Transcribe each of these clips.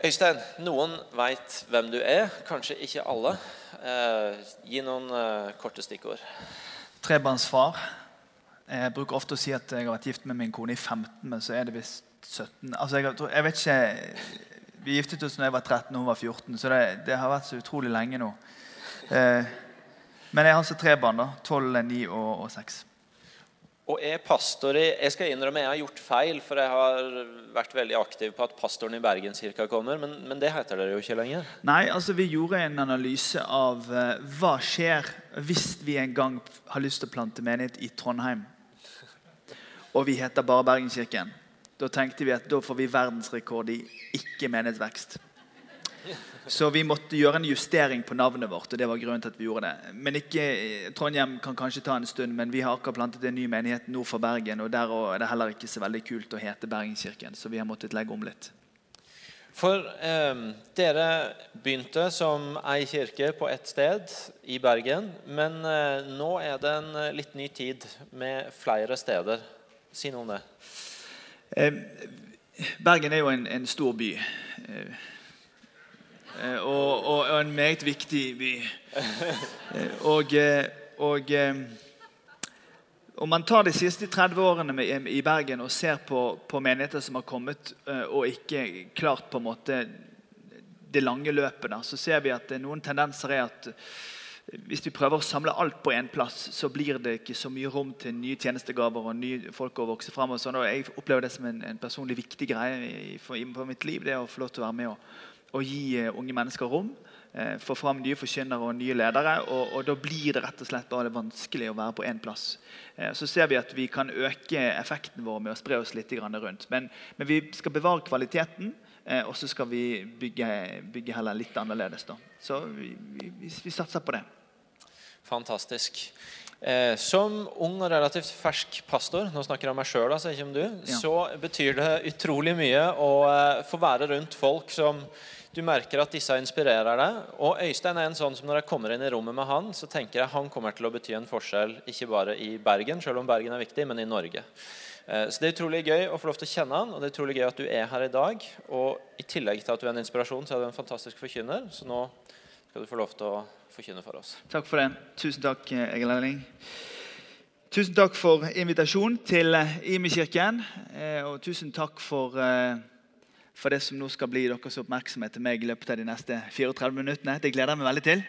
Øystein, noen veit hvem du er, kanskje ikke alle. Eh, gi noen eh, korte stikkord. Trebarnsfar. Jeg bruker ofte å si at jeg har vært gift med min kone i 15, men så er det visst 17. Altså, jeg, jeg vet ikke Vi giftet oss da jeg var 13 og hun var 14, så det, det har vært så utrolig lenge nå. Eh, men jeg har altså tre barn. da, 12, 9 og, og 6. Og er pastor Jeg skal innrømme jeg har gjort feil, for jeg har vært veldig aktiv på at pastoren i Bergenskirka kommer, men, men det heter dere jo ikke lenger. Nei, altså vi gjorde en analyse av uh, hva skjer hvis vi en gang har lyst til å plante menighet i Trondheim, og vi heter bare Bergenskirken. Da tenkte vi at da får vi verdensrekord i ikke-menighetsvekst. Så vi måtte gjøre en justering på navnet vårt. og det var grunnen til at vi gjorde det. Men ikke, Trondheim kan kanskje ta en stund, men vi har akkurat plantet en ny menighet nord for Bergen. og Der er det heller ikke så veldig kult å hete Bergenskirken, så vi har måttet legge om litt. For eh, dere begynte som ei kirke på ett sted i Bergen. Men eh, nå er det en eh, litt ny tid med flere steder. Si noe om det. Eh, Bergen er jo en, en stor by. Eh, Eh, og, og, og, en meget viktig by. Og, og, eh, og om man tar de siste 30 årene i Bergen og ser på, på, menigheter som har kommet og ikke klart på en måte det lange løpet, da, så ser vi at noen tendenser er at hvis vi prøver å samle alt på én plass, så blir det ikke så mye rom til nye tjenestegaver og nye folk å vokse fram. Og sånn, og jeg opplever det som en, en personlig viktig greie i, for, for, mitt liv. det å få lov til å være med og, å gi eh, unge mennesker rom. Eh, få fram nye forkynnere og nye ledere. Og, og, Da blir det rett og slett bare vanskelig å være på én plass. Eh, så ser vi at vi kan øke effekten vår med å spre oss litt rundt. Men, men vi skal bevare kvaliteten, og så skal vi bygge, bygge heller litt annerledes. Da. Så vi, vi, vi satser på det. Fantastisk. Eh, som ung og relativt fersk pastor nå snakker jeg om meg selv, altså ikke om du, ja. så betyr det utrolig mye å eh, få være rundt folk som du merker at disse inspirerer deg. Og Øystein er en sånn som når jeg kommer inn i rommet med han, så tenker jeg han kommer til å bety en forskjell ikke bare i Bergen, selv om Bergen er viktig, men i Norge. Eh, så Det er utrolig gøy å få lov til å kjenne han, og det er utrolig gøy at du er her i dag. Og I tillegg til at du er en inspirasjon, så er du en fantastisk forkynner. Så nå skal du få lov til å forkynne for oss. Takk for det. Tusen takk, Egil Erling. Tusen takk for invitasjonen til Imi-kirken. Eh, og tusen takk for eh, for det som nå skal bli deres oppmerksomhet til meg i løpet av de neste 34 minuttene. Det gleder jeg meg veldig til.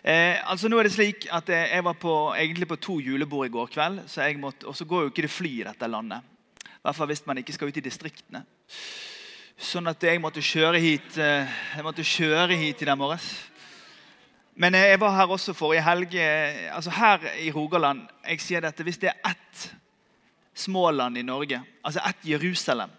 Eh, altså nå er det slik at Jeg var på, egentlig på to julebord i går kveld. så jeg måtte, Og så går jo ikke det fly i dette landet. I hvert fall hvis man ikke skal ut i distriktene. Sånn at jeg måtte kjøre hit eh, jeg måtte kjøre hit i dag morges. Men eh, jeg var her også forrige helg. Eh, altså Her i Rogaland jeg sier dette, Hvis det er ett småland i Norge, altså ett Jerusalem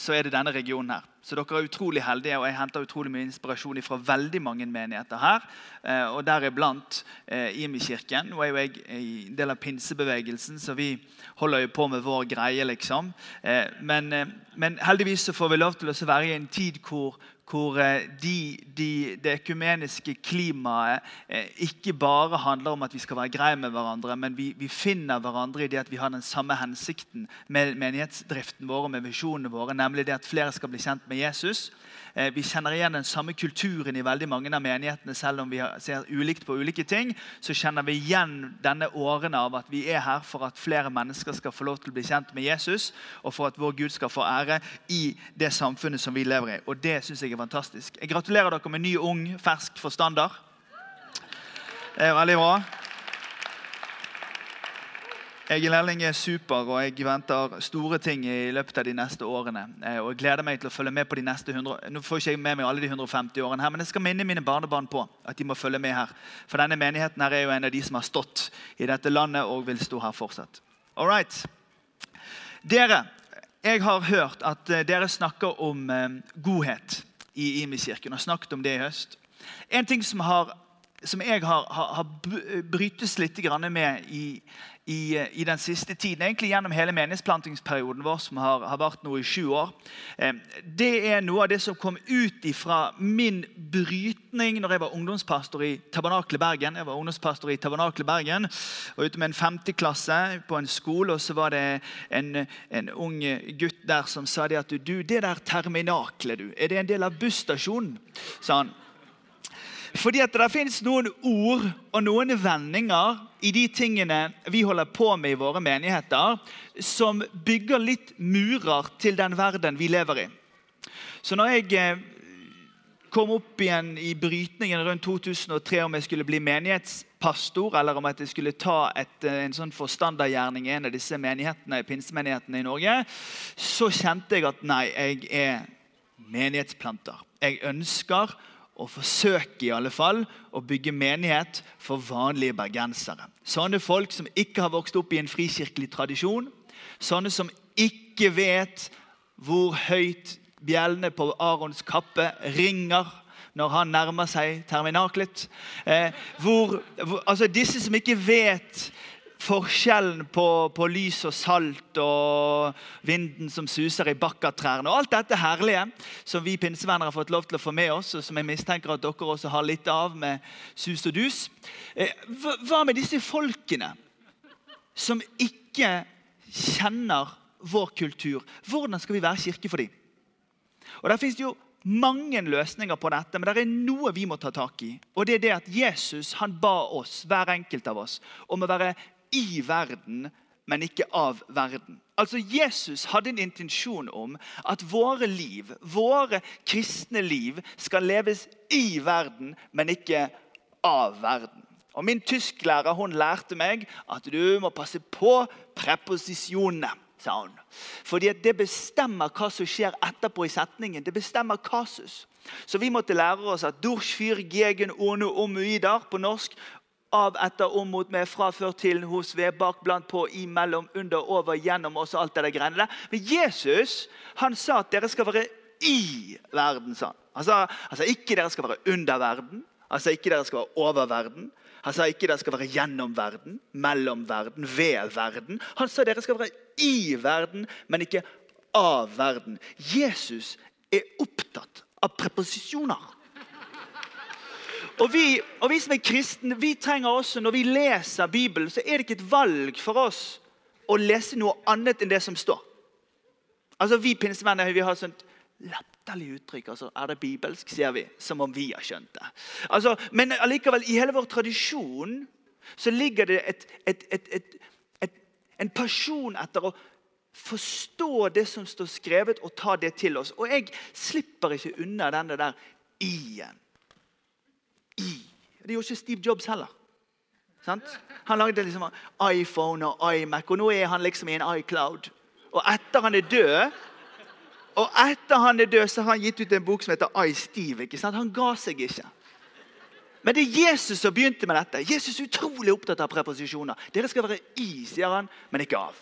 så er det denne regionen her. Så dere er utrolig heldige, og jeg henter utrolig mye inspirasjon fra veldig mange menigheter her. Eh, og deriblant eh, Imi-kirken. Nå er jo jeg en del av pinsebevegelsen, så vi holder jo på med vår greie, liksom. Eh, men, men heldigvis så får vi lov til å være i en tid hvor, hvor eh, de, de, det økumeniske klimaet eh, ikke bare handler om at vi skal være greie med hverandre, men vi, vi, finner hverandre i det at vi har den samme hensikten med menighetsdriften vår og med visjonene våre, nemlig det at flere skal bli kjent med Jesus. Eh, vi kjenner igjen den samme kulturen i veldig mange av menighetene. Selv om vi ser ulikt på ulike ting, så kjenner vi igjen denne årene av at vi er her for at flere mennesker skal få lov til å bli kjent med Jesus, og for at vår Gud skal få ære i det samfunnet som vi lever i. Og Det synes jeg er fantastisk. Jeg gratulerer dere med ny, ung, fersk forstander. Det er veldig bra. Egil Elling er super, og jeg venter store ting i løpet av de neste årene. Eh, og jeg gleder meg til å følge med på de neste 100, Nå får ikke jeg med meg alle de 150 årene, her, men jeg skal minne mine barnebarn på at de må følge med her. For denne menigheten her er jo en av de som har stått i dette landet og vil stå her fortsatt. All right. Dere, jeg har hørt at eh, dere snakker om eh, godhet i Imi-kirken. har snakket om det i høst. En ting som har som jeg har, har, har brytes litt med i, i, i, den siste tiden, egentlig gjennom hele menighetsplantingsperioden vår, som har, har vart nå i sju år, eh, det er noe av det som kom ut fra min brytning når jeg var ungdomspastor i Tabernakle Bergen. Jeg var ungdomspastor i Tabernakle Bergen, var ute med en femteklasse på en skole, og så var det en, en ung gutt der som sa det at du, det der terminaklet, du, er det en del av busstasjonen? sa han. Fordi at det finnes noen ord og noen vendinger i de tingene vi holder på med i våre menigheter, som bygger litt murer til den verden vi lever i. Så når jeg eh, kom opp igjen i brytningen rundt 2003 om jeg skulle bli menighetspastor, eller om jeg skulle ta et, eh, en sånn forstandergjerning i en av disse menighetene, pinsemenighetene i Norge, så kjente jeg at nei, jeg er menighetsplanter. Jeg ønsker å forsøke i alle fall å bygge menighet for vanlige bergensere. Sånne folk som ikke har vokst opp i en frikirkelig tradisjon. Sånne som ikke vet hvor høyt bjellene på Arons kappe ringer når han nærmer seg terminaklet. Eh, hvor, hvor, altså disse som ikke vet forskjellen på, på, lys og salt og vinden som suser i bakkatrærne og alt dette herlige som vi pinsevenner har fått lov til å få med oss, og som jeg mistenker at dere også har litt av med sus og dus. Eh, hva med disse folkene som ikke kjenner vår kultur? Hvordan skal vi være kirke for dem? Og Der finnes det jo mange løsninger på dette, men det er noe vi må ta tak i. Og det er det at Jesus han ba oss, hver enkelt av oss, om å være i verden, men ikke av verden. Altså Jesus hadde en intensjon om at våre liv, våre kristne liv, skal leves i verden, men ikke av verden. Og Min tysklærer hun lærte meg at du må passe på preposisjonene. sa hun. Fordi Det bestemmer hva som skjer etterpå i setningen. Det bestemmer kasus. Så vi måtte lære oss at gegen ono omuider på norsk av, etter, om, mot, med, fra, før, til, hos, ved, bak, blant, på, imellom, under, over, gjennom oss, alt det der greiene. Men Jesus han sa at dere skal være i verden. sa han. Altså, altså ikke dere skal være under verden, altså ikke dere skal være over verden. Han sa ikke dere skal være gjennom verden, mellom verden, ved verden. Han sa dere skal være i verden, men ikke av verden. Jesus er opptatt av preposisjoner. Og vi, og vi, som er kristne, vi trenger også, når vi leser Bibelen, så er det ikke et valg for oss å lese noe annet enn det som står. Altså Vi pinsevenner vi har sånt latterlig uttrykk. altså Er det bibelsk, sier vi, som om vi har skjønt det. Altså, Men allikevel, i hele vår tradisjon så ligger det et, et, et, en pasjon etter å forstå det som står skrevet, og ta det til oss. Og jeg slipper ikke unna denne der i-en i. Det gjorde ikke Steve Jobs heller. Sant? Han lagde liksom iPhone og iMac, og nå er han liksom i en iCloud. Og etter han er død og etter han er død, så har han gitt ut en bok som heter I, Steve. ikke sant? Han ga seg ikke. Men det er Jesus som begynte med dette. Jesus er utrolig opptatt av preposisjoner. Dere skal være i, sier han, men ikke av.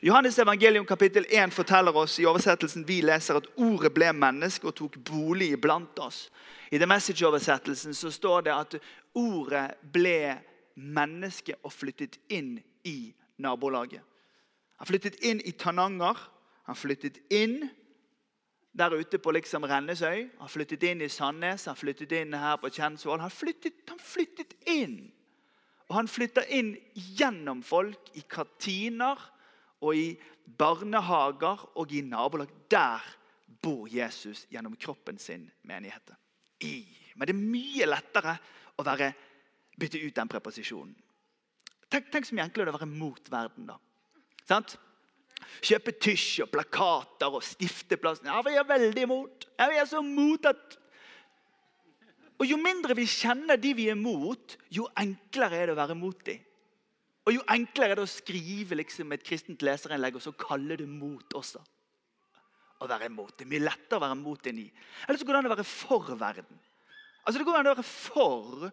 Johannes evangelium kapittel 1 forteller oss i oversettelsen vi leser at ordet ble menneske og tok bolig iblant oss. I The Message-oversettelsen så står det at ordet ble menneske og flyttet inn i nabolaget. Han flyttet inn i Tananger. Han flyttet inn der ute på liksom Rennesøy. Han flyttet inn i Sandnes, han flyttet inn her på Kjensvoll. Han flyttet, han flyttet inn. Og han flytter inn gjennom folk, i kantiner og i barnehager og i nabolag. Der bor Jesus gjennom kroppen sin menighet i. Men det er mye lettere å være, bytte ut den preposisjonen. Tenk, tenk så mye enklere det å være mot verden. da. Sant? Kjøpe tysj og plakater og stifteplass. Ja, vi er veldig imot. Ja, vi er så mot at Og Jo mindre vi kjenner de vi er mot, jo enklere er det å være mot dem. Og jo enklere er det å skrive liksom, et kristent leserinnlegg og så kalle det mot også å være mot. Det er mye lettere å være mot enn i. Eller så går det an å være for verden. Altså Det går an å være for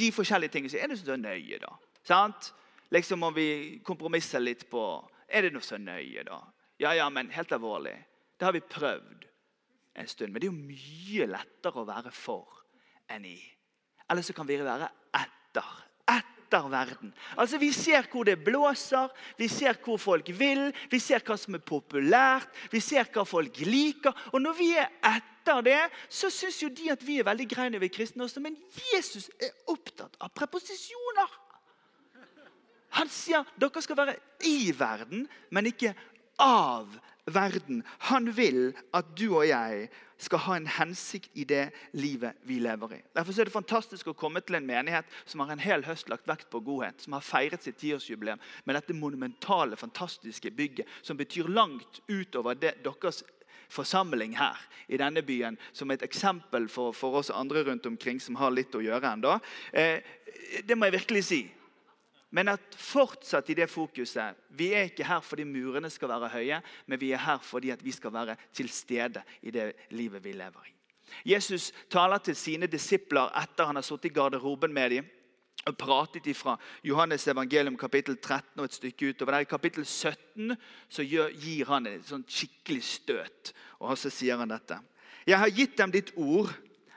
de forskjellige tingene. Er det så nøye, da? Sant? Liksom Om vi kompromisser litt på Er det noe så nøye, da? Ja, ja, men helt alvorlig. Det har vi prøvd en stund. Men det er jo mye lettere å være for enn i. eller så kan vi være etter. Etter verden. Altså Vi ser hvor det blåser, vi ser hvor folk vil, vi ser hva som er populært, vi ser hva folk liker. Og når vi er etter det, så syns jo de at vi er veldig greie er kristne også. Men Jesus er opptatt av preposisjoner. Han sier dere skal være i verden, men ikke av verden. Han vil at du og jeg skal ha en hensikt i det livet vi lever i. Derfor er det fantastisk å komme til en menighet som har en hel høst lagt vekt på godhet, som har feiret sitt tiårsjubileum med dette monumentale, fantastiske bygget, som betyr langt utover det, deres forsamling her i denne byen, som et eksempel for, for oss andre rundt omkring som har litt å gjøre ennå. Eh, det må jeg virkelig si. Men at fortsatt i det fokuset Vi er ikke her fordi murene skal være høye, men vi er her fordi vi skal være til stede i det livet vi lever i. Jesus taler til sine disipler etter han har sittet i garderoben med dem og pratet ifra Johannes evangelium kapittel 13 og et stykke utover. Der I kapittel 17 så gir han et sånn skikkelig støt, og så sier han dette. Jeg har gitt dem ditt ord,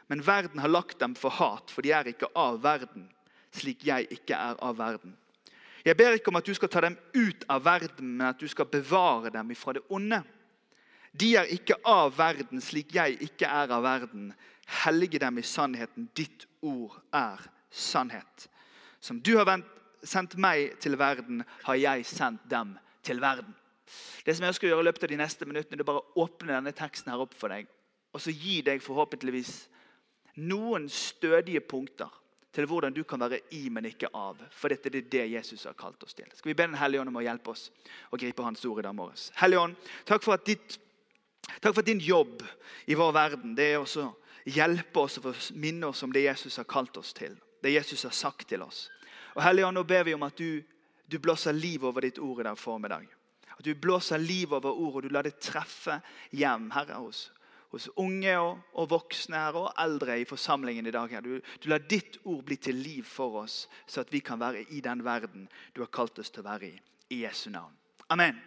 men verden har lagt dem for hat, for de er ikke av verden, slik jeg ikke er av verden. Jeg ber ikke om at du skal ta dem ut av verden, men at du skal bevare dem ifra det onde. De er ikke av verden, slik jeg ikke er av verden. Hellige dem i sannheten. Ditt ord er sannhet. Som du har sendt meg til verden, har jeg sendt dem til verden. Det som jeg skal gjøre i løpet av de neste minuttene, det er bare å åpne denne teksten her opp for deg. Og så gi deg forhåpentligvis noen stødige punkter til hvordan du kan være i, men ikke av. For dette er det Jesus har kalt oss til. Skal vi be Den hellige ånd om å hjelpe oss å gripe Hans ord i dag morges? Hellige ånd, takk for, ditt, takk for at din jobb i vår verden det er også hjelpe oss og minne oss om det Jesus har kalt oss til. Det Jesus har sagt til oss. Og Hellige ånd, nå ber vi om at du, du blåser liv over ditt ord i dag formiddag. At du blåser liv over ordet, og du lar det treffe hjem, Herre, hos hos unge og, og, voksne her, og eldre i forsamlingen i dag. her. Du, du lar ditt ord bli til liv for oss, så at vi kan være i den verden du har kalt oss til å være i. I Jesu navn. Amen.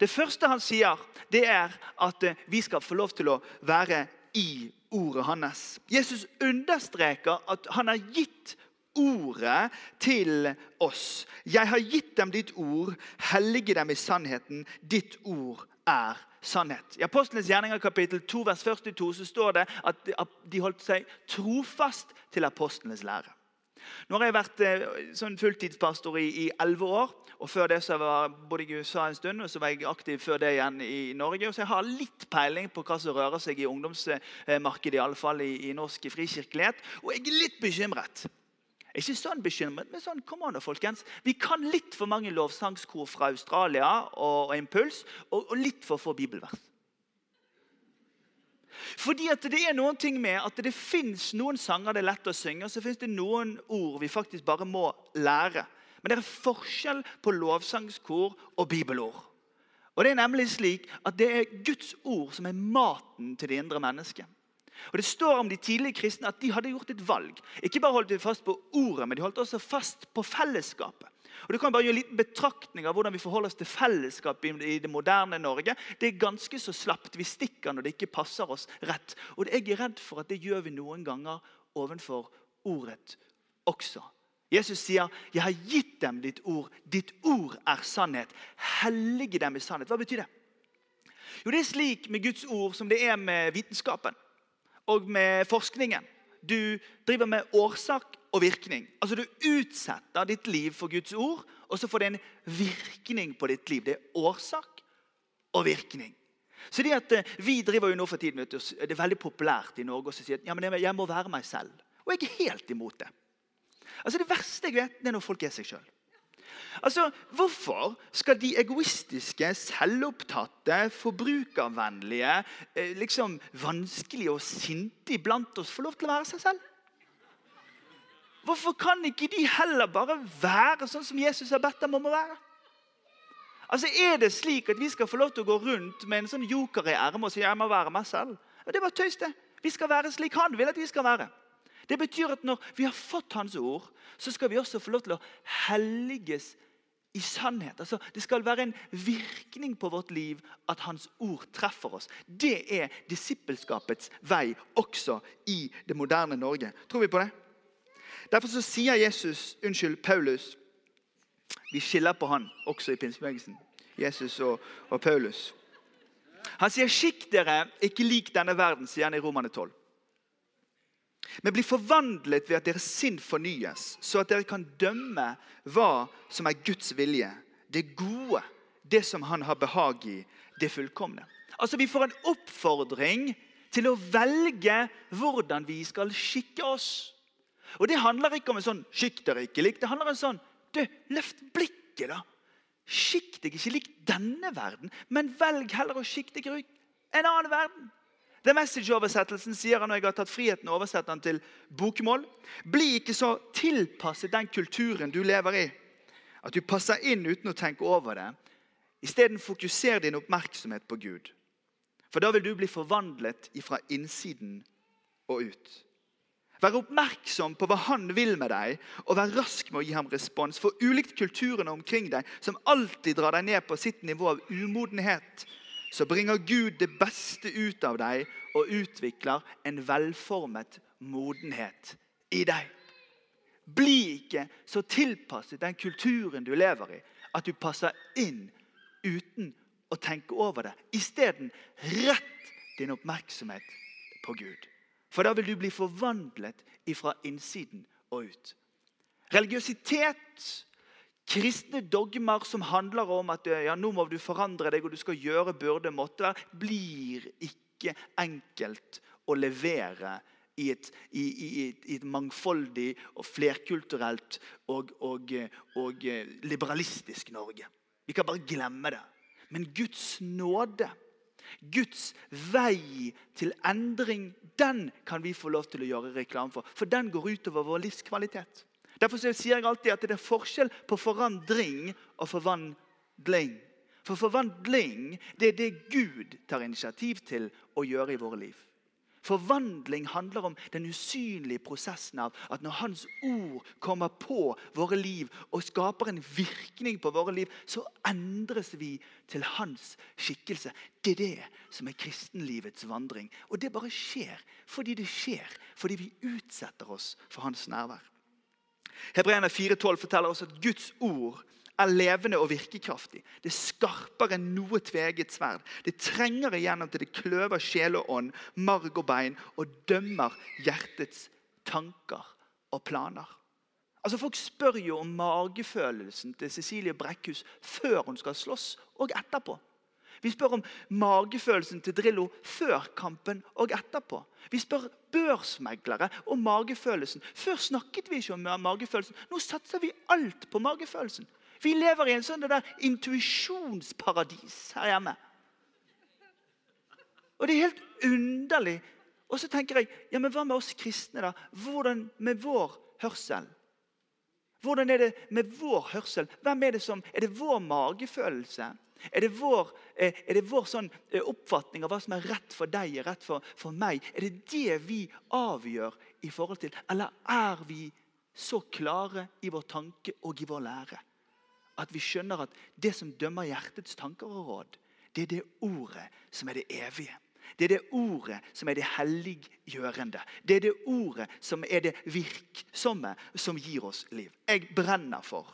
Det første han sier, det er at eh, vi skal få lov til å være i ordet hans. Jesus understreker at han har gitt ordet til oss. Jeg har gitt dem ditt ord, hellige dem i sannheten. Ditt ord er sannhet. I Apostlenes gjerninger kapittel 2, vers 42 så står det at de holdt seg trofast til apostlenes lære. Nå har jeg vært eh, sånn fulltidspastor i elleve år. og Før det så var jeg både i USA en stund, og så var jeg aktiv før det igjen i Norge. Så jeg har litt peiling på hva som rører seg i ungdomsmarkedet, i alle fall i, i norsk frikirkelighet. Og jeg er litt bekymret ikke sånn bekymret, men sånn, kom an folkens. Vi kan litt for mange lovsangskor fra Australia og, og Impuls, og, og, litt for få bibelvers. Fordi at det er noen ting med at det fins noen sanger det er lett å synge, og så fins det noen ord vi faktisk bare må lære. Men det er forskjell på lovsangskor og bibelord. Og det er nemlig slik at det er Guds ord som er maten til det indre mennesket. Og Det står om de tidlige kristne at de hadde gjort et valg. Ikke bare holdt de fast på ordet, men de holdt også fast på fellesskapet. Og Du kan bare gjøre en liten betraktning av hvordan vi forholder oss til fellesskap i det moderne Norge. Det er ganske så slapt. Vi stikker når det ikke passer oss rett. Og jeg er redd for at det gjør vi noen ganger ovenfor ordet også. Jesus sier, 'Jeg har gitt dem ditt ord. Ditt ord er sannhet.' Hellige dem i sannhet. Hva betyr det? Jo, Det er slik med Guds ord som det er med vitenskapen og med forskningen. Du driver med årsak og virkning. Altså Du utsetter ditt liv for Guds ord, og så får det en virkning på ditt liv. Det er årsak og virkning. Så det at eh, Vi driver jo nå for tiden, det er veldig populært i Norge å si at ja, men jeg må være meg selv. Og jeg er helt imot det. Altså Det verste jeg vet, det er når folk er seg sjøl. Altså, Hvorfor skal de egoistiske, selvopptatte, forbrukervennlige, eh, liksom vanskelige og sinte iblant oss få lov til å være seg selv? Hvorfor kan ikke de heller bare være sånn som Jesus har bedt dem om å være? Altså, Er det slik at vi skal få lov til å gå rundt med en sånn joker i ermet og si jeg må være meg selv? Det var tøys, det. Vi skal være slik han vil at vi skal være. Det betyr at når vi har fått Hans ord, så skal vi også få lov til å helliges i sannhet. Altså, det skal være en virkning på vårt liv at Hans ord treffer oss. Det er disippelskapets vei også i det moderne Norge. Tror vi på det? Derfor så sier Jesus, unnskyld, Paulus Vi skiller på han også i pinsebevegelsen. Jesus og, og Paulus. Han sier, 'Skikk dere ikke lik denne verden', sier han i Romane 12. Men bli forvandlet ved at deres sinn fornyes, så at dere kan dømme hva som er Guds vilje, det gode, det som Han har behag i, det fullkomne. Altså, Vi får en oppfordring til å velge hvordan vi skal skikke oss. Og Det handler ikke om en sånn 'skikk dere ikke lik'. Det handler om en sånn du, Løft blikket, da. Skikk deg ikke lik denne verden, men velg heller å skikke deg lik en annen verden. The Message-oversettelsen sier han, og jeg har tatt friheten å oversette den til bokmål. Bli ikke så tilpasset den kulturen du lever i, at du passer inn uten å tenke over det. Isteden fokuser din oppmerksomhet på Gud. For da vil du bli forvandlet fra innsiden og ut. Vær oppmerksom på hva han vil med deg, og vær rask med å gi ham respons. For ulikt kulturene omkring deg, som alltid drar deg ned på sitt nivå av umodenhet, så bringer Gud det beste ut av deg og utvikler en velformet modenhet i deg. Bli ikke så tilpasset den kulturen du lever i, at du passer inn uten å tenke over det. Isteden rett din oppmerksomhet på Gud. For da vil du bli forvandlet ifra innsiden og ut. Religiøsitet Kristne dogmer som handler om at ja, nå må du forandre deg og du skal gjøre burde måtte være, blir ikke enkelt å levere i et, i, i, i et mangfoldig og flerkulturelt og, og, og, liberalistisk Norge. Vi kan bare glemme det. Men Guds nåde, Guds vei til endring, den kan vi få lov til å gjøre reklame for. For den går utover vår livskvalitet. Derfor sier jeg alltid at det er forskjell på forandring og forvandling. For forvandling det er det Gud tar initiativ til å gjøre i våre liv. Forvandling handler om den usynlige prosessen av at når Hans ord kommer på våre liv og skaper en virkning på våre liv, så endres vi til Hans skikkelse. Det er det som er kristenlivets vandring. Og det bare skjer fordi det skjer. Fordi vi utsetter oss for Hans nærvær. Hebreerne 4,12 forteller oss at Guds ord er levende og virkekraftig. Det er skarpere enn noe tveget sverd. Det trenger igjennom til det kløver sjel og ånd, marg og bein, og dømmer hjertets tanker og planer. Altså Folk spør jo om magefølelsen til Cecilie Brekkhus før hun skal slåss, og etterpå. Vi spør om magefølelsen til Drillo før kampen og etterpå. Vi spør børsmeglere om magefølelsen. Før snakket vi ikke om magefølelsen. Nå satser vi alt på magefølelsen. Vi lever i en sånn intuisjonsparadis her hjemme. Og det er helt underlig. Og så tenker jeg, ja, men hva med oss kristne? da? Hvordan med vår hørsel? Hvordan er det med vår hørsel? Hvem Er det som, er det vår magefølelse? Er det vår, eh, er det vår sånn eh, oppfatning av hva som er rett for deg og rett for, for meg? Er det det vi avgjør i forhold til? Eller er vi så klare i vår tanke og i vår lære at vi skjønner at det som dømmer hjertets tanker og råd, det er det ordet som er det evige? Det er det ordet som er det helliggjørende. Det er det ordet som er det virksomme, som gir oss liv. Jeg brenner for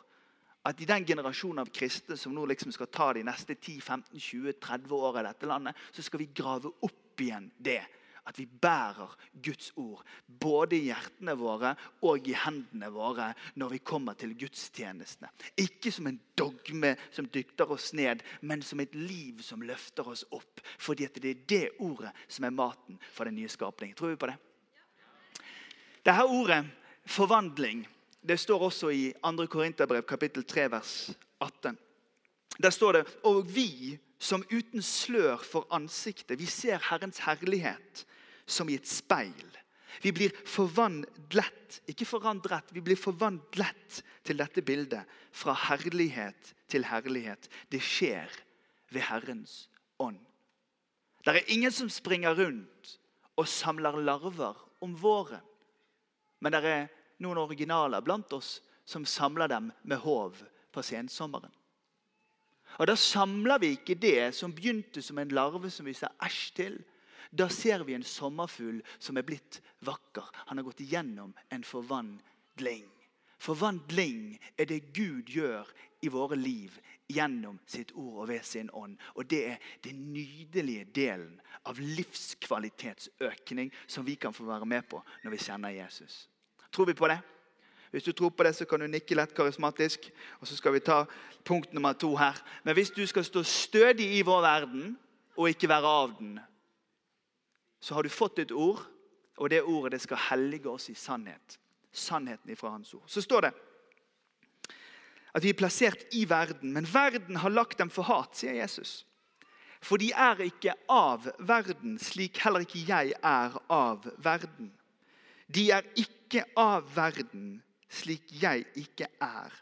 at i den generasjonen av kristne som nå liksom skal ta de neste 10-15-20-30 åra i dette landet, så skal vi grave opp igjen det. At vi bærer Guds ord både i hjertene våre og i hendene våre når vi kommer til gudstjenestene. Ikke som en dogme som dykter oss ned, men som et liv som løfter oss opp. Fordi det er det ordet som er maten for den nye skapningen. Tror vi på det? Dette ordet, forvandling, det står også i 2. Korinterbrev kapittel 3 vers 18. Der står det Og vi som uten slør for ansiktet, vi ser Herrens herlighet som i et speil. Vi blir forvandlet, ikke forandret, vi blir forvandlet til dette bildet. Fra herlighet til herlighet. Det skjer ved Herrens ånd. Det er ingen som springer rundt og samler larver om våren. Men det er noen originaler blant oss som samler dem med håv på sensommeren. Og Da samler vi ikke det som begynte som en larve som vi sa æsj til. Da ser vi en sommerfugl som er blitt vakker. Han har gått igjennom en forvandling forvandling. Er det Gud gjør i våre liv gjennom sitt ord og ved sin ånd. Og det er den nydelige delen av livskvalitetsøkning som vi kan få være med på når vi kjenner Jesus. Tror vi på det? Hvis du tror på det, så kan du nikke lett karismatisk. Og så skal vi ta punkt nummer to her. Men hvis du skal stå stødig i vår verden og ikke være av den, så har du fått et ord, og det ordet det skal hellige oss i sannhet. Sannheten ifra Hans ord. Så står det at vi er plassert i verden, men verden har lagt dem for hat, sier Jesus. For de er ikke av verden, slik heller ikke jeg er av verden. De er ikke av verden, slik jeg ikke er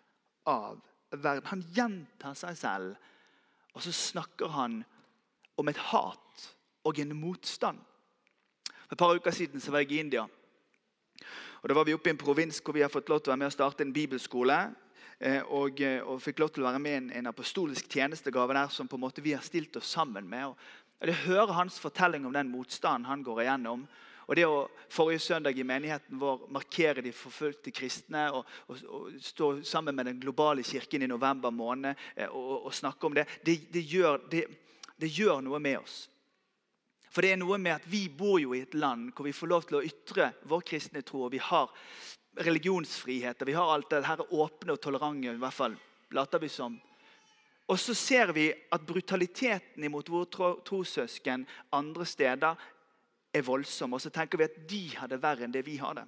av verden. Han gjentar seg selv, og så snakker han om et hat og en motstand. For et par uker siden var jeg i India. Og Da var vi oppe i en provins hvor vi har fått lov til å være med og starte en bibelskole. Eh, og, eh, og fikk lov til å være med i en, en apostolisk tjenestegave der som på en måte vi har stilt oss sammen med. Og jeg hører hans fortelling om den motstanden han går igjennom. Og det å forrige søndag i menigheten vår markere de forfulgte kristne og, og, og, stå sammen med den globale kirken i november måned eh, og, og snakke om det, det, det, gjør, det, det gjør noe med oss. For det er noe med at Vi bor jo i et land hvor vi får lov til å ytre vår kristne tro. og Vi har religionsfrihet og vi har alt det her åpne og tolerante. i hvert fall later vi som. Og så ser vi at brutaliteten imot våre trossøsken andre steder er voldsom. Og så tenker vi at de har det verre enn det vi har det.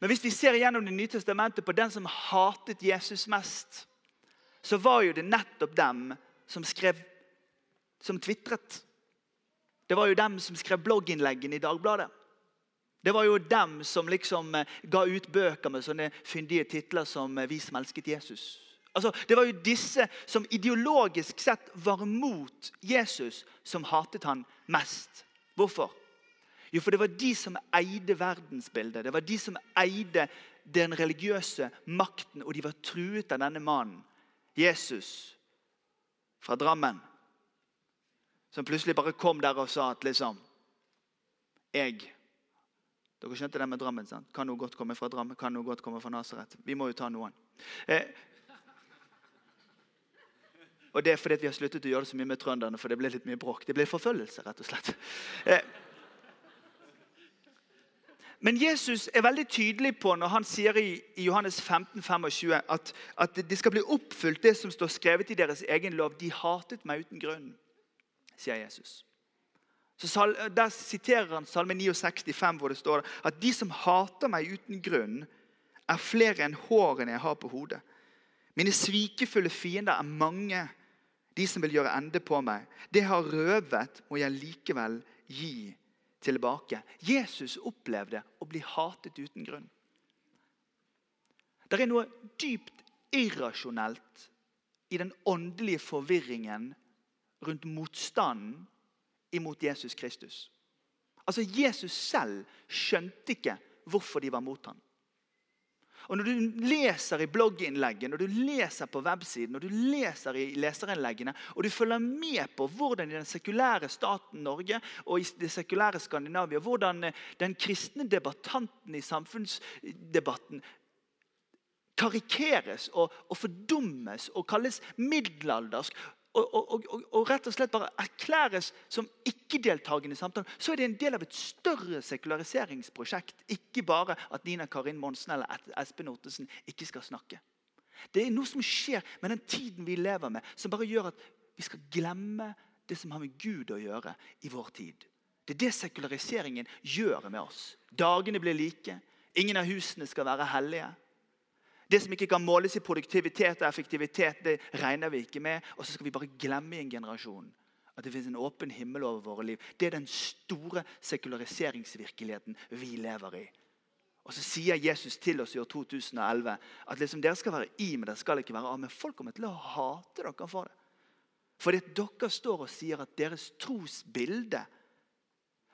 Men hvis vi ser gjennom Det nye testamentet på den som hatet Jesus mest, så var jo det nettopp dem som skrev, som tvitret. Det var jo dem som skrev blogginnleggene i Dagbladet. Det var jo dem som liksom eh, ga ut bøker med sånne fyndige titler som eh, 'Vi som elsket Jesus'. Altså, det var jo disse som ideologisk sett var mot Jesus, som hatet han mest. Hvorfor? Jo, for det var de som eide verdensbildet. Det var de som eide den religiøse makten, og de var truet av denne mannen, Jesus fra Drammen. Som plutselig bare kom der og sa at liksom Jeg Dere skjønte det med Drammen? sant? Kan noe godt komme fra Drammen? Kan noe godt komme fra Nasaret? Vi må jo ta noen. Eh, og det er fordi vi har sluttet å gjøre det så mye med trønderne, for det ble litt mye bråk. Det ble forfølgelse, rett og slett. Eh, men Jesus er veldig tydelig på når han sier i, i Johannes 15, 25, at, at det skal bli oppfylt, det som står skrevet i deres egen lov. De hatet meg uten grunn, sier Jesus. Så Der siterer han Salme 69, hvor det står at de som hater meg uten grunn, er flere enn hårene jeg har på hodet. Mine svikefulle fiender er mange de som vil gjøre ende på meg. Det har røvet, må jeg likevel gi tilbake. Jesus opplevde å bli hatet uten grunn. Det er noe dypt irrasjonelt i den åndelige forvirringen rundt motstanden imot Jesus Kristus. Altså, Jesus selv skjønte ikke hvorfor de var mot ham. Og Når du leser i blogginnlegget, når du leser på websiden, når du leser i leserinnleggene, og du følger med på hvordan i den sekulære staten Norge og i det sekulære Skandinavia hvordan eh, den kristne debattanten i samfunnsdebatten karikeres og, og fordummes og kalles middelaldersk og, og, og, rett og slett bare erklæres som ikke-deltakende i samtalen, så er det en del av et større sekulariseringsprosjekt. Ikke bare at Nina Karin Monsen eller Espen Ottesen ikke skal snakke. Det er noe som skjer med den tiden vi lever med, som bare gjør at vi skal glemme det som har med Gud å gjøre i vår tid. Det er det sekulariseringen gjør med oss. Dagene blir like. Ingen av husene skal være hellige. Det som ikke kan måles i produktivitet og effektivitet, det regner vi ikke med. Og så skal vi bare glemme i en generasjon at det finnes en åpen himmel over våre liv. Det er den store sekulariseringsvirkeligheten vi lever i. Og Så sier Jesus til oss i år 2011 at liksom dere skal være i, men dere skal ikke være av. Men folk kommer til å hate dere for det. Fordi dere står og sier at deres trosbilde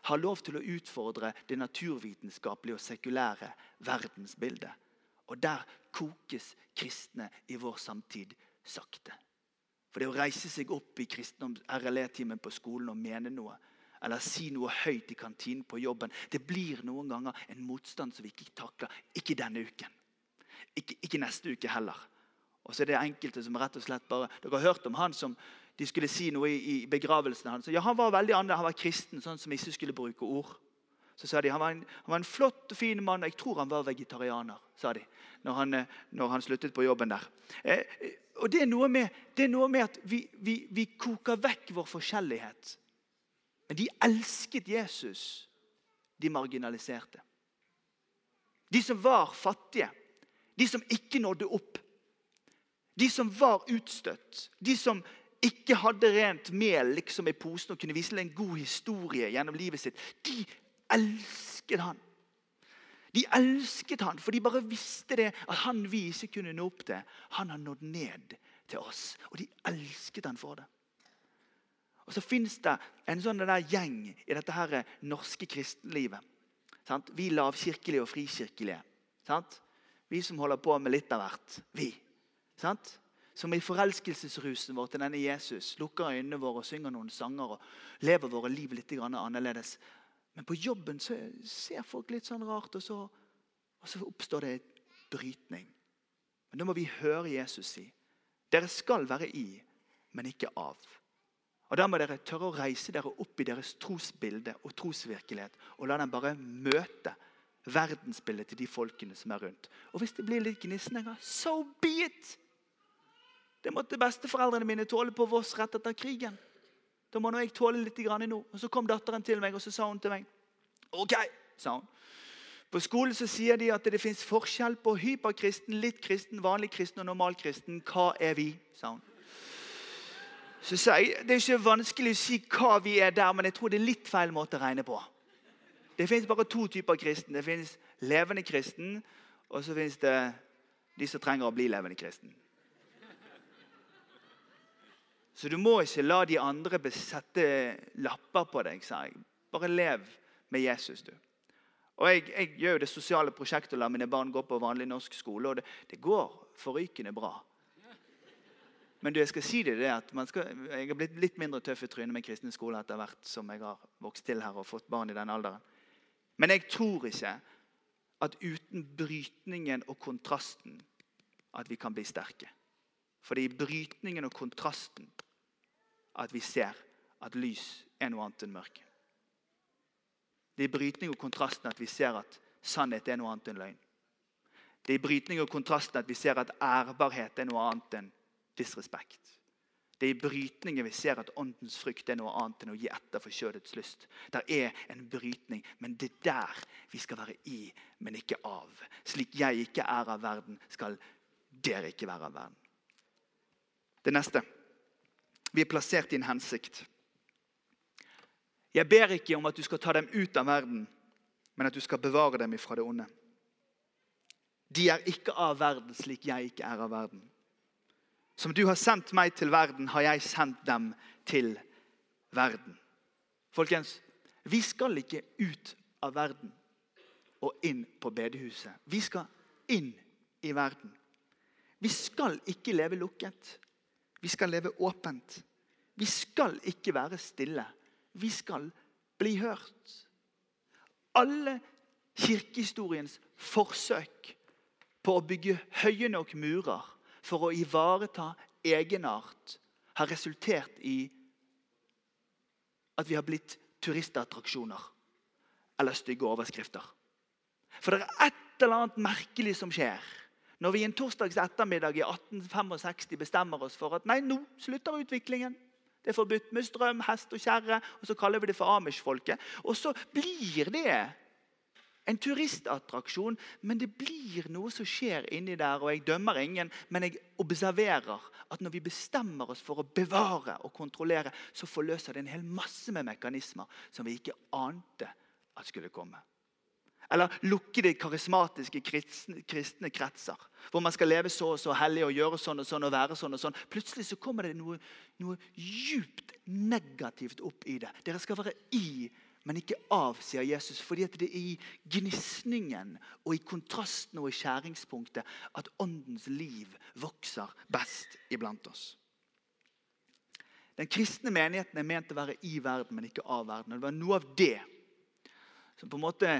har lov til å utfordre det naturvitenskapelige og sekulære verdensbildet. Og der kokes kristne i vår samtid sakte. For det å reise seg opp i kristendom RLE-timen på skolen og mene noe, eller si noe høyt i kantinen på jobben. Det blir noen ganger en motstand som vi ikke takler. Ikke denne uken. Ikke, ikke neste uke heller. Og så er det enkelte som rett og slett bare Dere har hørt om han som de skulle si noe i, i begravelsen hans. Ja, Han var veldig annerledes, han var kristen, sånn som ikke skulle bruke ord. Så sa de han var, en, han var en flott og fin mann, og jeg tror han var vegetarianer. sa de, Når han, eh, når han sluttet på jobben der. Eh, eh, og Det er noe med, er noe med at vi, vi, vi koker vekk vår forskjellighet. Men de elsket Jesus. De marginaliserte. De som var fattige. De som ikke nådde opp. De som var utstøtt. De som ikke hadde rent mel liksom i posen og kunne vise en god historie gjennom livet sitt. De elsket han. De elsket han, for de bare visste det at han vi ikke kunne nå opp til. Han har nådd ned til oss, og de elsket han for det. Og Så fins det en sånn gjeng i dette her norske kristenlivet. Sant? Vi lavkirkelige og frikirkelige. Sant? Vi som holder på med litt av hvert. Vi. Sant? Som i forelskelsesrusen vår til denne Jesus lukker øynene våre og synger noen sanger og lever våre liv litt annerledes. Men på jobben så ser folk litt sånn rart, og så, og så oppstår det et brytning. Men da må vi høre Jesus si dere skal være i, men ikke av. Og Da må dere tørre å reise dere opp i deres trosbilde og trosvirkelighet og la dem bare møte verdensbildet til de folkene som er rundt. Og Hvis det blir litt gnisninger, so be it! Det måtte besteforeldrene mine tåle på Voss rett etter krigen. Da må nå jeg tåle litt nå. Og Så kom datteren til meg og så sa hun til meg OK, sa hun. På skolen så sier de at det fins forskjell på hyperkristen, litt kristen, vanlig kristen og normalkristen. Hva er vi? sa hun. Så sa jeg det er ikke vanskelig å si hva vi er der, men jeg tror det er litt feil måte å regne på. Det fins bare to typer kristen. Det fins levende kristen, og så fins det de som trenger å bli levende kristen. Så du må ikke la de andre sette lapper på deg, sa jeg. Bare lev med Jesus, du. Og jeg, jeg gjør jo det sosiale prosjektet å la mine barn gå på vanlig norsk skole. Og det, det går forrykende bra. Men du, jeg skal si det, det at skal, jeg har blitt litt mindre tøff i trynet med kristne skoler etter hvert som jeg har vokst til her og fått barn i den alderen. Men jeg tror ikke at uten brytningen og kontrasten at vi kan bli sterke. For det er i brytningen og kontrasten at vi ser at lys er noe annet enn mørke. Det er i brytning og kontrasten at vi ser at sannhet er noe annet enn løgn. Det er i brytning og kontrasten at vi ser at ærbarhet er noe annet enn disrespekt. Det er i brytningen vi ser at åndens frykt er noe annet enn å gi etter for kjødets lyst. Det er en brytning, men det er der vi skal være i, men ikke av. Slik jeg ikke er av verden, skal dere ikke være av verden. Det neste. Vi er plassert i en hensikt. Jeg ber ikke om at du skal ta dem ut av verden, men at du skal bevare dem ifra det onde. De er ikke av verden slik jeg ikke er av verden. Som du har sendt meg til verden, har jeg sendt dem til verden. Folkens, vi skal ikke ut av verden og inn på bedehuset. Vi skal inn i verden. Vi skal ikke leve lukket. Vi skal leve åpent. Vi skal ikke være stille. Vi skal bli hørt. Alle kirkehistoriens forsøk på å bygge høye nok murer for å ivareta egenart har resultert i at vi har blitt turistattraksjoner eller stygge overskrifter. For det er et eller annet merkelig som skjer når vi en torsdags ettermiddag i 1865 bestemmer oss for at nei, nå slutter utviklingen. Det er forbudt med strøm, hest og kjerre, og så kaller vi det for amish-folket. Og så blir det en turistattraksjon, men det blir noe som skjer inni der. og Jeg dømmer ingen, men jeg observerer at når vi bestemmer oss for å bevare og kontrollere, så forløser det en hel masse med mekanismer som vi ikke ante at skulle komme. Eller lukkede, karismatiske kristne, kretser. Hvor man skal leve så og så hellig og gjøre sånn og sånn og være sånn og sånn. Plutselig så kommer det noe, noe djupt negativt opp i det. Dere skal være i, men ikke av, sier Jesus. Fordi det er i gnisningen og i kontrasten og i skjæringspunktet at åndens liv vokser best iblant oss. Den kristne menigheten er ment å være i verden, men ikke av verden. Og det var noe av det som på en måte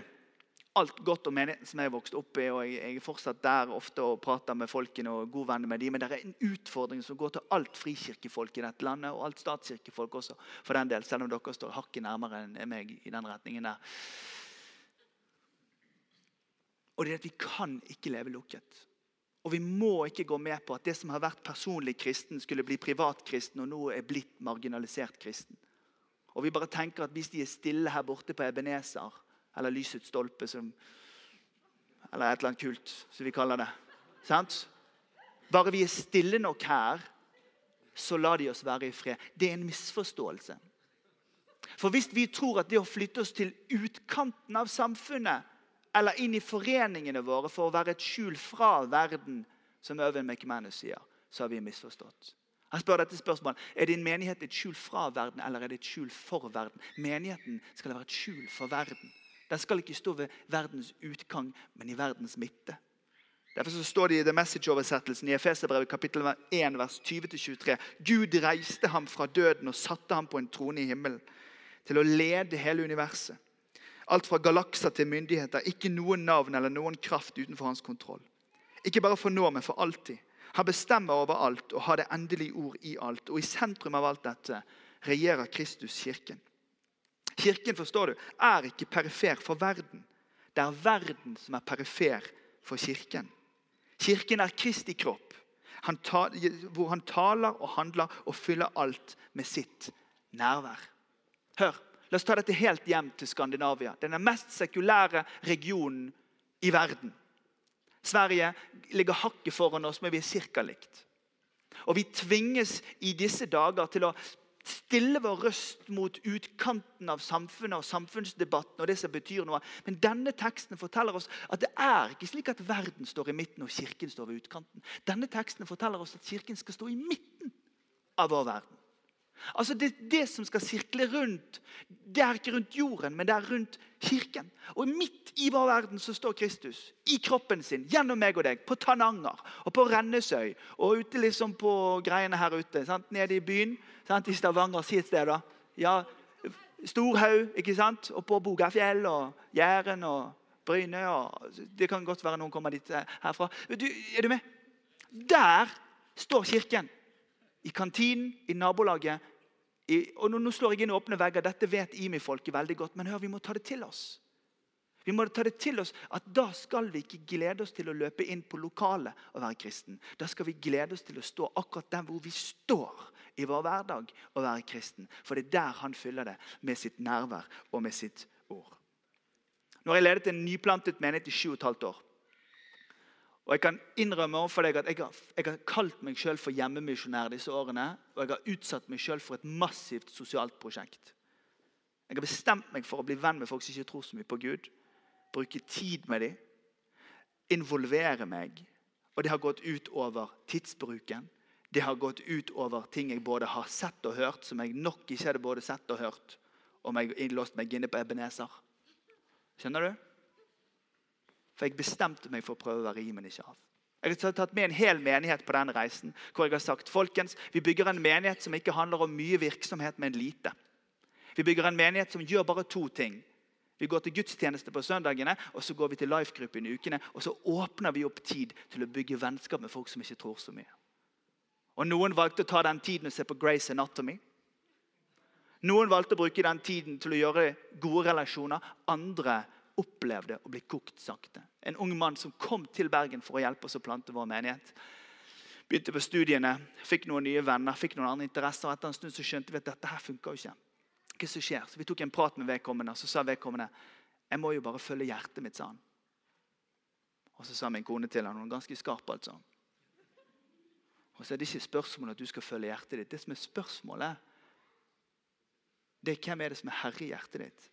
alt godt om menigheten som jeg vokste opp i. og Jeg er fortsatt der ofte og prater med folkene og god venn med dem, Men det er en utfordring som går til alt frikirkefolk i dette landet, og alt statskirkefolk også, for den del, selv om dere står hakket nærmere enn meg i den retningen der. Og det er at Vi kan ikke leve lukket. Og Vi må ikke gå med på at det som har vært personlig kristen, skulle bli privatkristen, og nå er blitt marginalisert kristen. Og vi bare tenker at Hvis de er stille her borte på Ebenezer, eller lysets stolpe, som, eller et eller annet kult, som vi kaller det. Sant? Bare vi er stille nok her, så lar de oss være i fred. Det er en misforståelse. For hvis vi tror at det å flytte oss til utkanten av samfunnet eller inn i foreningene våre for å være et skjul fra verden, som Øyvind McManus sier, så har vi misforstått. Han spør dette spørsmålet, Er din menighet et skjul fra verden eller er det et skjul for verden? Menigheten skal være et skjul for verden. Den skal ikke stå ved verdens utgang, men i verdens midte. Derfor så står det i The Message-oversettelsen i Efeserbrevet kapittel 1, vers 20-23. Gud reiste ham fra døden og satte ham på en trone i himmelen til å lede hele universet. Alt fra galakser til myndigheter. Ikke noen navn eller noen kraft utenfor hans kontroll. Ikke bare for nå, men for alltid. Han bestemmer over alt og har det endelige ord i alt. Og i sentrum av alt dette regjerer Kristus kirken. Kirken forstår du, er ikke perifer for verden. Det er verden som er perifer for kirken. Kirken er Kristi kropp, han ta, hvor han taler og handler og fyller alt med sitt nærvær. Hør, La oss ta dette helt hjem til Skandinavia. Den mest sekulære regionen i verden. Sverige ligger hakket foran oss, men vi er ca. likt. Og Vi tvinges i disse dager til å stille vår røst mot utkanten av samfunnet og samfunnsdebatten. og det som betyr noe. Men denne teksten forteller oss at det er ikke slik at verden står i midten og kirken står ved utkanten. Denne teksten forteller oss at kirken skal stå i midten av vår verden. Altså det, det som skal sirkle rundt, det er ikke rundt jorden, men det er rundt kirken. Og midt i vår verden så står Kristus i kroppen sin, gjennom meg og deg, på Tananger og på Rennesøy og ute liksom på greiene her ute. Sant? Nede i byen. Sant? I Stavanger, si et sted, da. Ja, Storhaug, ikke sant? Og på Bogafjell og Jæren og Bryne. Og det kan godt være noen kommer dit eh, herfra. Du, er du med? Der står kirken i kantinen, i nabolaget. I, og nå, nå, slår jeg inn åpne vegger. Dette vet IMI-folket veldig godt. Men hør, vi må ta det til oss. Vi må ta det til oss at Da skal vi ikke glede oss til å løpe inn på lokalet og være kristen. Da skal vi glede oss til å stå akkurat der hvor vi står i vår hverdag og være kristen. For det er der han fyller det med sitt nærvær og med sitt ord. Nå har jeg ledet en nyplantet menighet i sju og et halvt år. Og Jeg kan innrømme overfor deg at jeg har, jeg har kalt meg selv for hjemmemisjonær disse årene. Og jeg har utsatt meg selv for et massivt sosialt prosjekt. Jeg har bestemt meg for å bli venn med folk som ikke tror så mye på Gud. Bruke tid med dem. Involvere meg. Og det har gått ut over tidsbruken. Det har gått ut over ting jeg både har sett og hørt, som jeg nok ikke hadde både sett og hørt om jeg innlåst meg inne på Ebenezer. Skjønner du? For jeg bestemte meg for å prøve å være i, men ikke av. Jeg har tatt med en hel menighet på den reisen. hvor jeg har sagt, folkens, Vi bygger en menighet som ikke handler om mye virksomhet, men lite. Vi bygger en menighet som gjør bare to ting. Vi går til gudstjeneste på søndagene, og så går vi til life-gruppen i ukene. Og så åpner vi opp tid til å bygge vennskap med folk som ikke tror så mye. Og Noen valgte å ta den tiden og se på Grace Anatomy. Noen valgte å bruke den tiden til å gjøre gode relasjoner. Andre opplevde å bli kokt sakte. En ung mann som kom til Bergen for å hjelpe oss å plante vår menighet. Begynte på studiene, fikk noen nye venner, fikk noen andre interesser. og Etter en stund så skjønte vi at dette her funka ikke. Hva som skjer? Så Vi tok en prat med vedkommende, og så sa vedkommende jeg må jo bare følge hjertet mitt, sa han. Og så sa min kone til han, hun ganske skarp, altså. Og så er det ikke spørsmålet at du skal følge hjertet ditt. Det som er spørsmålet, det er hvem er det som er herre i hjertet ditt.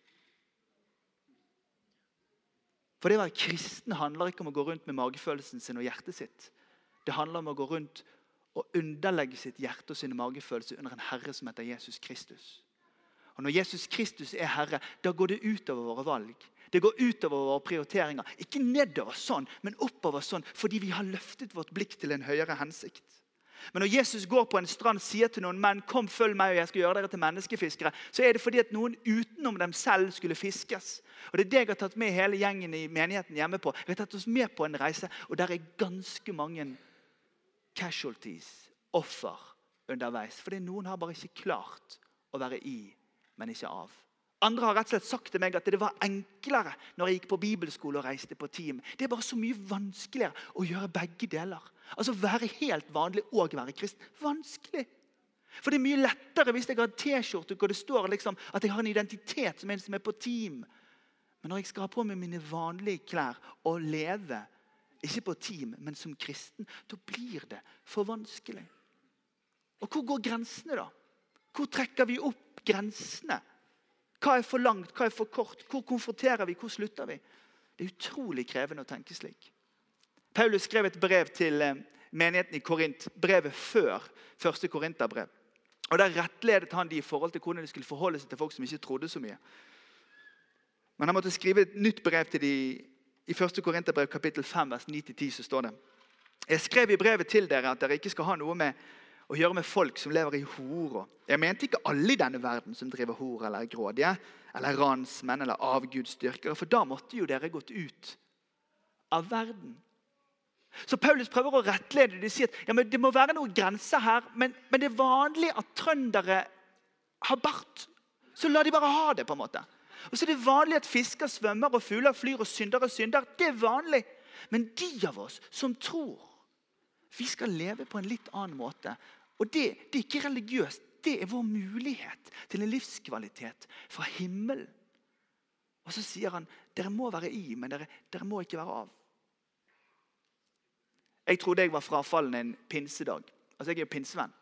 For det å være kristen handler ikke om å gå rundt med magefølelsen sin og hjertet sitt. Det handler om å gå rundt og underlegge sitt hjerte og sine magefølelser under en herre som heter Jesus Kristus. Og Når Jesus Kristus er herre, da går det utover våre valg. Det går utover våre prioriteringer. Ikke nedover sånn, men oppover sånn, fordi vi har løftet vårt blikk til en høyere hensikt. Men når Jesus går på en strand sier til noen menn kom følg meg, og jeg skal gjøre dere til menneskefiskere, så er det fordi at noen utenom dem selv skulle fiskes. Og Det er det jeg har tatt med hele gjengen i menigheten hjemme på. Vi har tatt oss med på en reise, og der er ganske mange casualties, offer, underveis. Fordi noen har bare ikke klart å være i, men ikke av. Andre har rett og slett sagt til meg at det var enklere når jeg gikk på bibelskole og reiste på team. Det er bare så mye vanskeligere å gjøre begge deler. Altså Være helt vanlig og være kristen. Vanskelig. For det er mye lettere hvis jeg har T-skjorte hvor det står liksom at jeg har en identitet som en som er på team. Men når jeg skal ha på meg mine vanlige klær og leve, ikke på team, men som kristen, da blir det for vanskelig. Og hvor går grensene, da? Hvor trekker vi opp grensene? Hva er for langt, hva er for kort? Hvor konfronterer vi, hvor slutter vi? Det er utrolig krevende å tenke slik. Paulus skrev et brev til eh, menigheten i Korint, brevet før første Korinterbrev. Og Der rettledet han de i forhold til hvordan de skulle forholde seg til folk som ikke trodde så mye. Men han måtte skrive et nytt brev til de i 1. Korinterbrev kapittel 5, vers 9-10. så står det Jeg skrev i brevet til dere at dere ikke skal ha noe med å gjøre med folk som lever i hor. Jeg mente ikke alle i denne verden som driver hor eller er grådige, eller ransmenn eller avgudsdyrkere, for da måtte jo dere gått ut av verden. Så Paulus prøver å rettlede de sier at ja, det må være noen grenser her, men, men, det er vanlig at trøndere har bart. Så la de bare ha det. på en måte. Og så er det vanlig at fisker svømmer, og fugler flyr, og syndere synder. Det er vanlig. Men de av oss som tror vi skal leve på en litt annen måte. Og det, det er ikke religiøst. Det er vår mulighet til en livskvalitet fra himmelen. Og så sier han dere må være i, men dere, dere må ikke være av. Jeg trodde jeg var frafallen en pinsedag. Altså, Jeg er jo pinsevenn.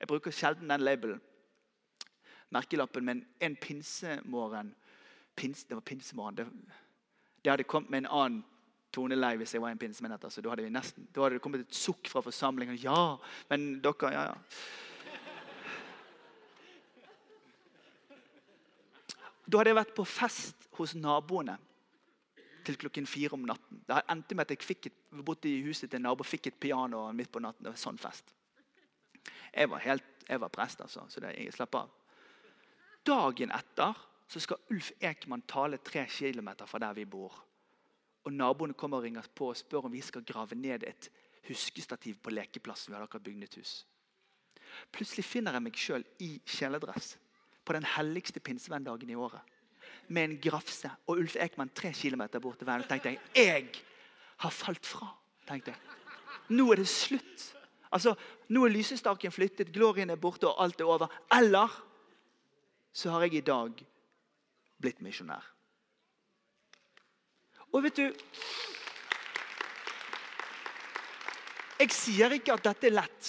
Jeg bruker sjelden den labelen, merkelappen, men en pinsemorgen pins, Det var pinsemorgen. Det, det, hadde kommet med en annen tonelei hvis jeg var en pinsemenn. Altså, da, hadde nesten, da hadde det kommet et sukk fra forsamlingen. Ja, men dere Ja, ja. Da hadde jeg vært på fest hos naboene til klokken fire om natten. Det endte med at jeg fikk et, bodde i huset til en nabo fikk et piano midt på natten. Det var sånn fest. Jeg var, helt, jeg var prest, altså, så det, jeg slapp av. Dagen etter så skal Ulf Ekman tale tre kilometer fra der vi bor. Og Naboene kommer og ringer på og spør om vi skal grave ned et huskestativ på lekeplassen. Vi hadde akkurat bygd hus. Plutselig finner jeg meg sjøl i kjeledress på den helligste pinsevenndagen i året med en grafse og Ulf Ekman tre kilometer bort til veien. tenkte jeg jeg har falt fra. tenkte jeg. Nå er det slutt. Altså, Nå er lysestaken flyttet, glorien er borte, og alt er over. Eller så har jeg i dag blitt misjonær. Og vet du Jeg sier ikke at dette er lett,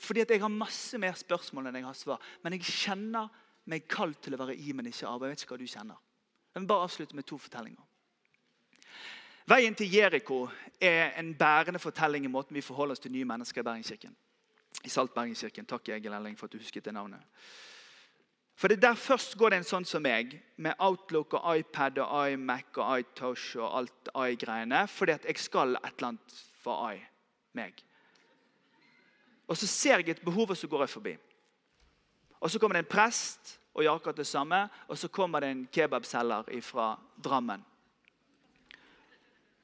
fordi jeg har masse mer spørsmål enn jeg har svar. Men jeg kjenner meg kalt til å være i, men ikke av. Jeg vet ikke hva du kjenner. Vil bare avslutte med to fortellinger. Veien til Jeriko er en bærende fortelling i måten vi forholder oss til nye mennesker i Bergenskirken. I Salt Bergenskirken. Takk, Egil Elling, for at du husket det navnet. For det Der først går det en sånn som meg, med Outlook og iPad og iMac og iTosh og alt i-greiene, fordi at jeg skal et eller annet for i, meg. Og så ser jeg et behov, og så går jeg forbi. Og Så kommer det en prest og gjør akkurat det samme. Og så kommer det en kebabselger fra Drammen.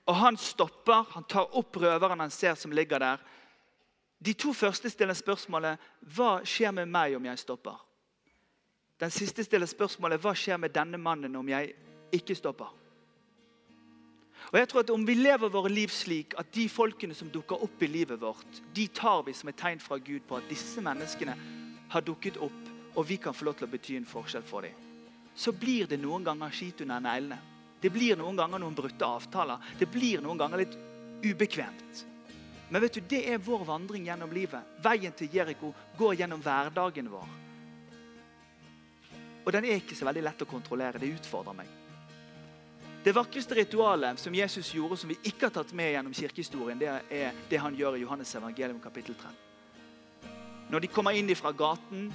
Og Han stopper, han tar opp røveren han ser som ligger der. De to første stiller spørsmålet hva skjer med meg om jeg stopper. Den siste stiller spørsmålet hva skjer med denne mannen om jeg ikke stopper. Og jeg tror at Om vi lever våre liv slik at de folkene som dukker opp i livet vårt, de tar vi som et tegn fra Gud på at disse menneskene har dukket opp, og vi kan få lov til å bety en forskjell for dem, så blir det noen ganger skit under neglene. Det blir noen ganger noen brutte avtaler. Det blir noen ganger litt ubekvemt. Men vet du, det er vår vandring gjennom livet. Veien til Jeriko går gjennom hverdagen vår. Og den er ikke så veldig lett å kontrollere. Det utfordrer meg. Det vakreste ritualet som Jesus gjorde, som vi ikke har tatt med gjennom kirkehistorien, det er det han gjør i Johannes evangelium kapittel 3. Når de kommer inn fra gaten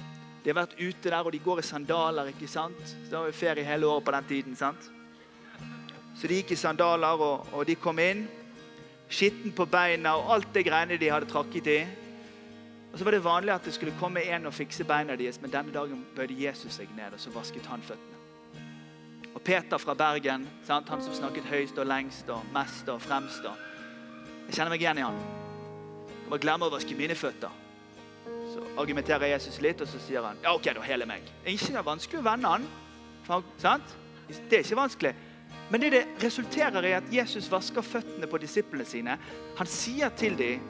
De har vært ute der, og de går i sandaler. ikke sant? Så Da var vi ferie hele året på den tiden. sant? Så de gikk i sandaler, og, og de kom inn. Skitten på beina og alt det greiene de hadde trakket i. Og så var det vanlig at det skulle komme en og fikse beina deres, men denne dagen bøyde Jesus seg ned, og så vasket han føttene. Og Peter fra Bergen, sant? han som snakket høyest og lengst og mest og fremst. Og jeg kjenner meg igjen i han. Jeg må glemme å vaske mine føtter. Så argumenterer Jesus litt, og så sier han ja, ok, da hele meg. Det er ikke vanskelig å vende han. Sant? Det er ikke vanskelig. Men det det resulterer i at Jesus vasker føttene på disiplene sine. Han sier til dem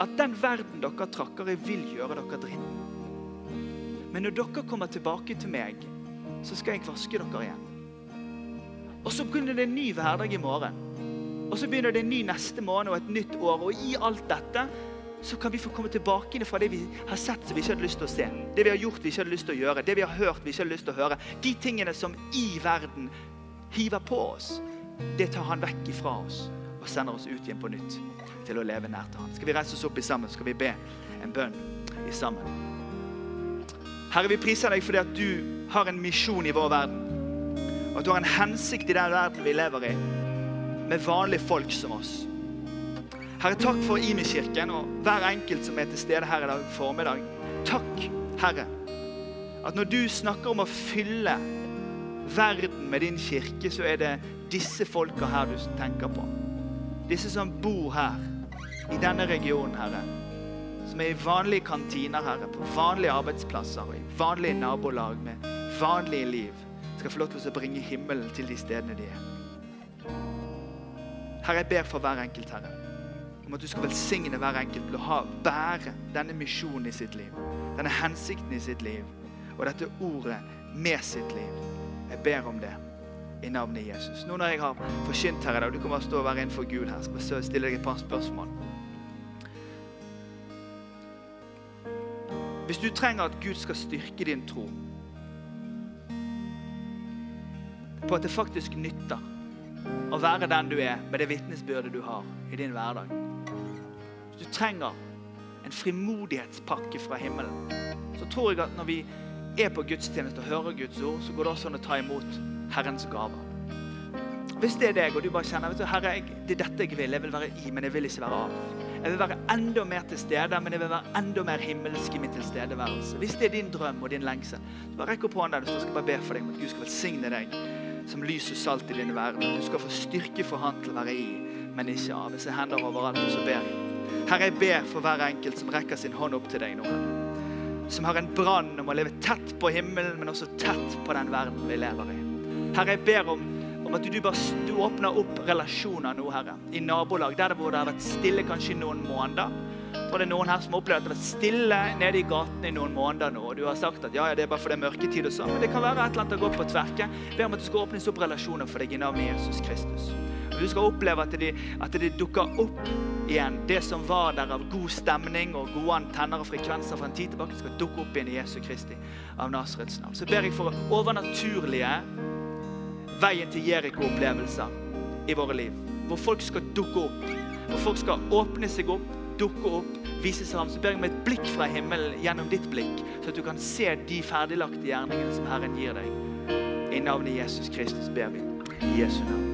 at den verden dere trakker i, vil gjøre dere dritten. Men når dere kommer tilbake til meg, så skal jeg vaske dere igjen. Og så begynner det en ny hverdag i morgen. Og så begynner det en ny neste måned og et nytt år. Og i alt dette så kan vi få komme tilbake fra det vi har sett som vi ikke hadde lyst til å se. Det vi har gjort vi ikke hadde lyst til å gjøre. Det vi har hørt vi ikke hadde lyst til å høre. De tingene som i verden hiver på oss, det tar han vekk ifra oss og sender oss ut igjen på nytt til å leve nær til han. Skal vi reise oss opp i sammen? Skal vi be en bønn i sammen? Herre, vi priser deg fordi at du har en misjon i vår verden. Og at du har en hensikt i den verden vi lever i, med vanlige folk som oss. Herre, takk for Imi-kirken og hver enkelt som er til stede her i dag formiddag. Takk, Herre, at når du snakker om å fylle verden med din kirke, så er det disse folka her du tenker på. Disse som bor her, i denne regionen, Herre. Som er i vanlige kantiner, Herre, på vanlige arbeidsplasser og i vanlige nabolag med vanlige liv skal få lov til å bringe himmelen til de stedene de er. Herre, jeg ber for hver enkelt, Herre, om at du skal velsigne hver enkelt til å ha, bære denne misjonen i sitt liv, denne hensikten i sitt liv og dette ordet med sitt liv. Jeg ber om det i navnet Jesus. Nå når jeg har forkynt her i dag, du kan bare stå og være innenfor Gud her, skal jeg stille deg et par spørsmål. Hvis du trenger at Gud skal styrke din tro, på at det faktisk nytter å være den du er, med det vitnesbyrdet du har i din hverdag. Hvis trenger en frimodighetspakke fra himmelen, så tror jeg at når vi er på gudstjeneste og hører Guds ord, så går det også an å ta imot Herrens gaver. Hvis det er deg, og du bare kjenner vet du, Herre, jeg, det er dette jeg vil. Jeg vil være i, men jeg vil ikke være av. Jeg vil være enda mer til stede, men jeg vil være enda mer himmelsk i min tilstedeværelse. Hvis det er din drøm og din lengsel, så bare rekk opp hånden der. Så skal jeg bare be for deg om at Gud skal velsigne deg som lys og salt i din verden. Du skal få styrke for Han til å være i, men ikke av. Jeg ser hender overalt, og så ber jeg. Herre, jeg ber for hver enkelt som rekker sin hånd opp til deg nå. Som har en brann om å leve tett på himmelen, men også tett på den verden vi lever i. Herre, jeg ber om, om at du, bare, du åpner opp relasjoner nå, Herre. I nabolag, der det hvor det har vært stille kanskje i noen måneder og det er noen her som har opplevd at det har vært stille nede i gatene i noen måneder nå. Og du har sagt at ja, ja, det er bare fordi det er mørketid og sånn. Men det kan være et eller annet å gå på tverke. Be om at det skal åpnes opp relasjoner for deg i navnet Jesus Kristus. Og du skal oppleve at det, at det dukker opp igjen. Det som var der av god stemning og gode antenner og frekvenser fra en tid tilbake, skal dukke opp igjen i Jesu Kristi av Nasrets navn. Så ber jeg for overnaturlige veien til Jeriko-opplevelser i våre liv. Hvor folk skal dukke opp. Hvor folk skal åpne seg opp dukke opp, vise seg ham, så ber jeg om et blikk fra himmelen gjennom ditt blikk, så at du kan se de ferdiglagte gjerningene som Herren gir deg. I navnet Jesus Kristus ber vi. I Jesu navn.